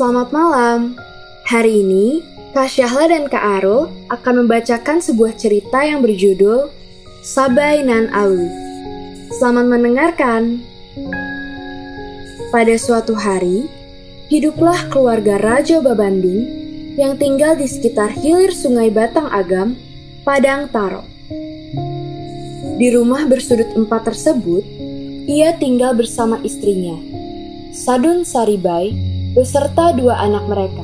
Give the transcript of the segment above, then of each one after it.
Selamat malam. Hari ini, Kak Syahla dan Kak Arul akan membacakan sebuah cerita yang berjudul Sabai Nan Alu. Selamat mendengarkan. Pada suatu hari, hiduplah keluarga Raja Babanding yang tinggal di sekitar hilir sungai Batang Agam, Padang Taro. Di rumah bersudut empat tersebut, ia tinggal bersama istrinya, Sadun Saribai, beserta dua anak mereka,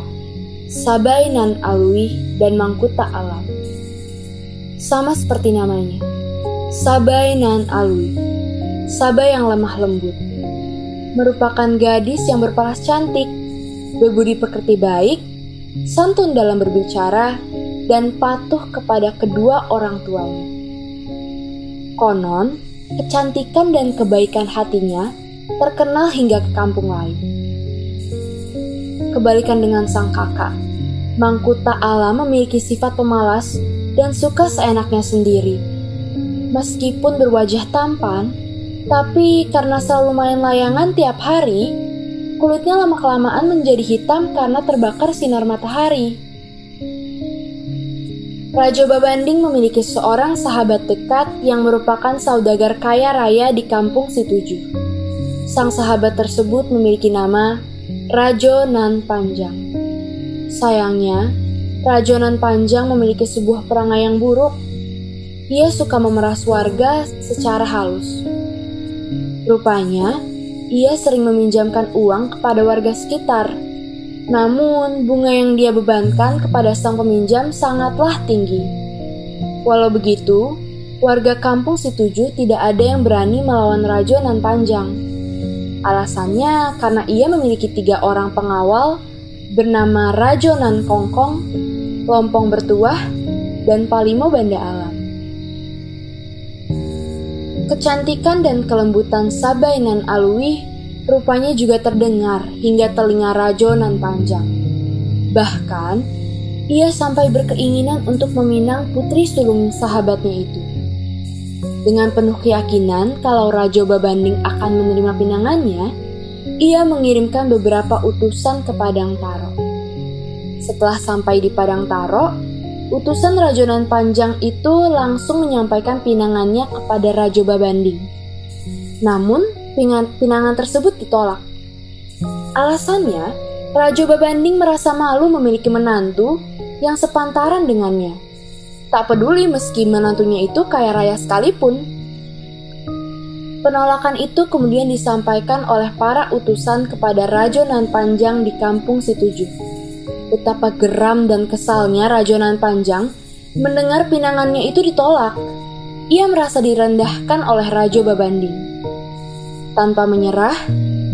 Sabai Nan Alwi dan Mangkuta Alam. Sama seperti namanya, Sabai Nan Alwi, Sabai yang lemah lembut, merupakan gadis yang berparas cantik, berbudi pekerti baik, santun dalam berbicara, dan patuh kepada kedua orang tuanya. Konon, kecantikan dan kebaikan hatinya terkenal hingga ke kampung lain. Kebalikan dengan sang kakak, Mangkuta Ala memiliki sifat pemalas dan suka seenaknya sendiri. Meskipun berwajah tampan, tapi karena selalu main layangan tiap hari, kulitnya lama-kelamaan menjadi hitam karena terbakar sinar matahari. Raja Babanding memiliki seorang sahabat dekat yang merupakan saudagar kaya raya di kampung Situju. Sang sahabat tersebut memiliki nama Rajo Nan Panjang. Sayangnya, Rajo Nan Panjang memiliki sebuah perangai yang buruk. Ia suka memeras warga secara halus. Rupanya, ia sering meminjamkan uang kepada warga sekitar namun, bunga yang dia bebankan kepada sang peminjam sangatlah tinggi. Walau begitu, warga kampung Situju tidak ada yang berani melawan Rajo Nan Panjang. Alasannya karena ia memiliki tiga orang pengawal bernama Rajo Nan Kongkong, Lompong Bertuah, dan Palimo Banda Alam. Kecantikan dan kelembutan Sabai Nan Alwi rupanya juga terdengar hingga telinga Rajo Nan Panjang. Bahkan, ia sampai berkeinginan untuk meminang putri sulung sahabatnya itu. Dengan penuh keyakinan kalau Rajo Babanding akan menerima pinangannya, ia mengirimkan beberapa utusan ke Padang Taro. Setelah sampai di Padang Taro, utusan Rajonan Panjang itu langsung menyampaikan pinangannya kepada Rajo Babanding. Namun, pinangan tersebut ditolak. Alasannya, Raja Babanding merasa malu memiliki menantu yang sepantaran dengannya. Tak peduli meski menantunya itu kaya raya sekalipun. Penolakan itu kemudian disampaikan oleh para utusan kepada Raja Nan Panjang di kampung Situju. Betapa geram dan kesalnya Raja Nan Panjang mendengar pinangannya itu ditolak. Ia merasa direndahkan oleh Raja Babanding. Tanpa menyerah,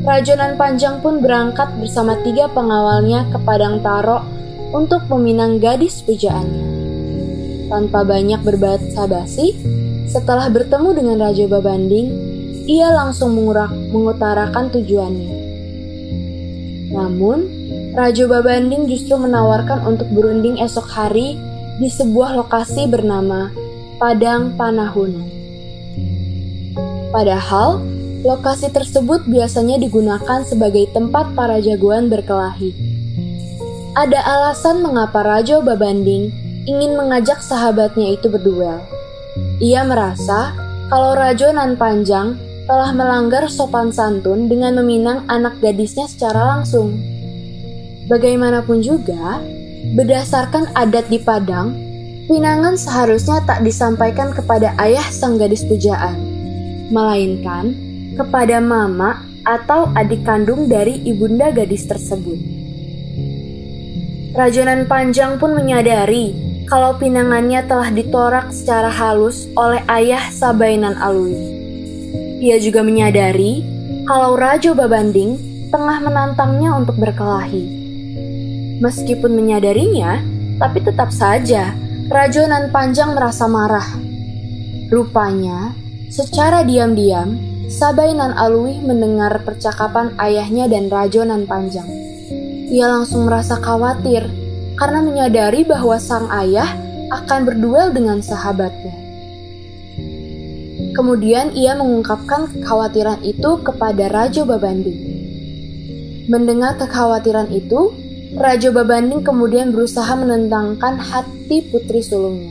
Rajonan Panjang pun berangkat bersama tiga pengawalnya ke Padang Taro untuk meminang gadis pujaannya. Tanpa banyak berbahasa basi, setelah bertemu dengan Raja Babanding, ia langsung mengurak, mengutarakan tujuannya. Namun, Raja Babanding justru menawarkan untuk berunding esok hari di sebuah lokasi bernama Padang Panahunan. Padahal, Lokasi tersebut biasanya digunakan sebagai tempat para jagoan berkelahi. Ada alasan mengapa Rajo Babanding ingin mengajak sahabatnya itu berduel. Ia merasa kalau Rajo Nan Panjang telah melanggar sopan santun dengan meminang anak gadisnya secara langsung. Bagaimanapun juga, berdasarkan adat di Padang, pinangan seharusnya tak disampaikan kepada ayah sang gadis pujaan, melainkan kepada mama atau adik kandung dari ibunda gadis tersebut. Rajonan Panjang pun menyadari kalau pinangannya telah ditorak secara halus oleh ayah Sabainan Alwi. Ia juga menyadari kalau Rajo Babanding tengah menantangnya untuk berkelahi. Meskipun menyadarinya, tapi tetap saja Rajonan Panjang merasa marah. Rupanya, secara diam-diam, Sabai Nan Alwi mendengar percakapan ayahnya dan Rajo Nan Panjang. Ia langsung merasa khawatir karena menyadari bahwa sang ayah akan berduel dengan sahabatnya. Kemudian ia mengungkapkan kekhawatiran itu kepada Rajo Babandi. Mendengar kekhawatiran itu, Raja Babanding kemudian berusaha menentangkan hati putri sulungnya.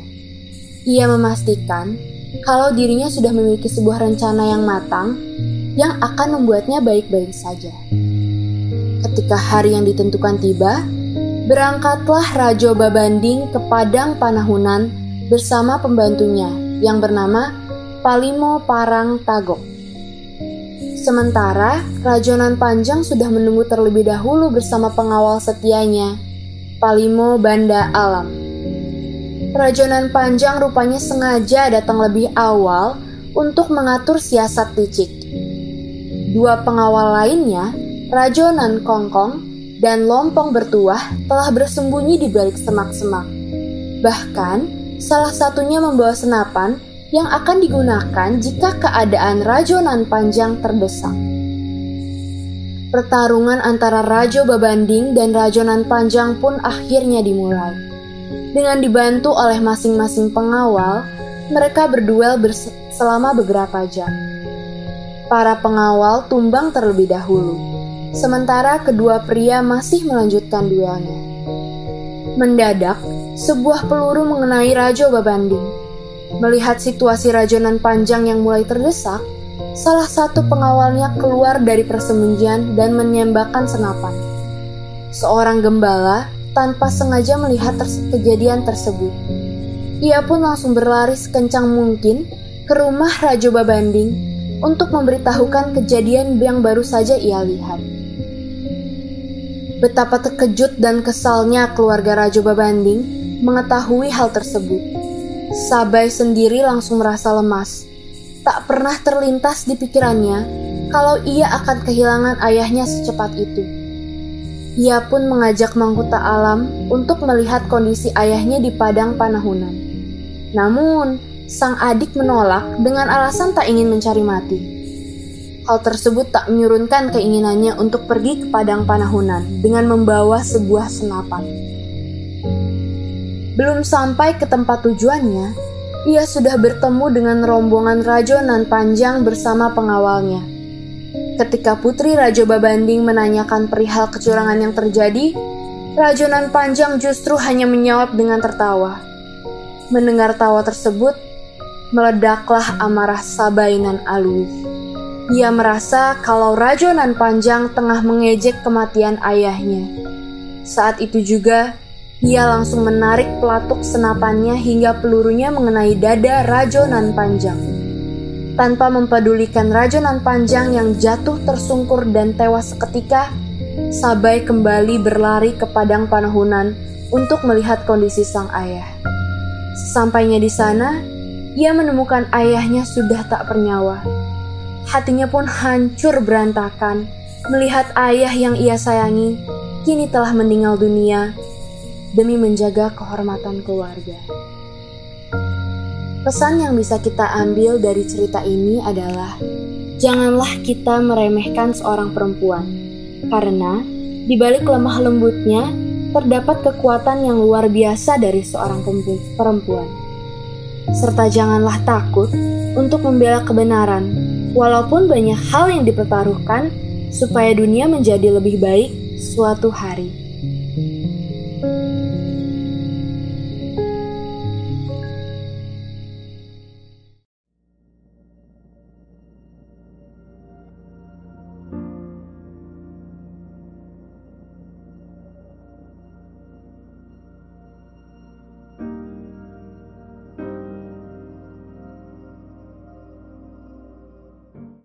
Ia memastikan kalau dirinya sudah memiliki sebuah rencana yang matang yang akan membuatnya baik-baik saja. Ketika hari yang ditentukan tiba, berangkatlah Raja Babanding ke Padang Panahunan bersama pembantunya yang bernama Palimo Parang Tagok. Sementara Rajonan Panjang sudah menunggu terlebih dahulu bersama pengawal setianya, Palimo Banda Alam. Rajonan Panjang rupanya sengaja datang lebih awal untuk mengatur siasat licik. Dua pengawal lainnya, Rajonan Kongkong dan Lompong Bertuah telah bersembunyi di balik semak-semak. Bahkan, salah satunya membawa senapan yang akan digunakan jika keadaan rajonan panjang terdesak. Pertarungan antara Rajo Babanding dan Rajonan Panjang pun akhirnya dimulai. Dengan dibantu oleh masing-masing pengawal, mereka berduel selama beberapa jam. Para pengawal tumbang terlebih dahulu, sementara kedua pria masih melanjutkan duelnya. Mendadak, sebuah peluru mengenai Rajo Babanding Melihat situasi rajonan panjang yang mulai terdesak, salah satu pengawalnya keluar dari persembunyian dan menembakkan senapan. Seorang gembala tanpa sengaja melihat terse kejadian tersebut. Ia pun langsung berlari sekencang mungkin ke rumah Rajo Babanding untuk memberitahukan kejadian yang baru saja ia lihat. Betapa terkejut dan kesalnya keluarga Rajo Babanding mengetahui hal tersebut. Sabai sendiri langsung merasa lemas. Tak pernah terlintas di pikirannya kalau ia akan kehilangan ayahnya secepat itu. Ia pun mengajak Mangkuta Alam untuk melihat kondisi ayahnya di padang panahunan. Namun, sang adik menolak dengan alasan tak ingin mencari mati. Hal tersebut tak menyurunkan keinginannya untuk pergi ke padang panahunan dengan membawa sebuah senapan. Belum sampai ke tempat tujuannya, ia sudah bertemu dengan rombongan rajonan panjang bersama pengawalnya. Ketika Putri Raja Babanding menanyakan perihal kecurangan yang terjadi, rajonan panjang justru hanya menjawab dengan tertawa. Mendengar tawa tersebut, meledaklah amarah Sabainan Alwi. Ia merasa kalau rajonan panjang tengah mengejek kematian ayahnya. Saat itu juga, ia langsung menarik pelatuk senapannya hingga pelurunya mengenai dada rajonan panjang. Tanpa mempedulikan rajonan panjang yang jatuh tersungkur dan tewas seketika, Sabai kembali berlari ke padang panahunan untuk melihat kondisi sang ayah. Sampainya di sana, ia menemukan ayahnya sudah tak bernyawa. Hatinya pun hancur berantakan melihat ayah yang ia sayangi kini telah meninggal dunia demi menjaga kehormatan keluarga. Pesan yang bisa kita ambil dari cerita ini adalah janganlah kita meremehkan seorang perempuan, karena di balik lemah lembutnya terdapat kekuatan yang luar biasa dari seorang perempuan. Serta janganlah takut untuk membela kebenaran, walaupun banyak hal yang dipertaruhkan supaya dunia menjadi lebih baik suatu hari.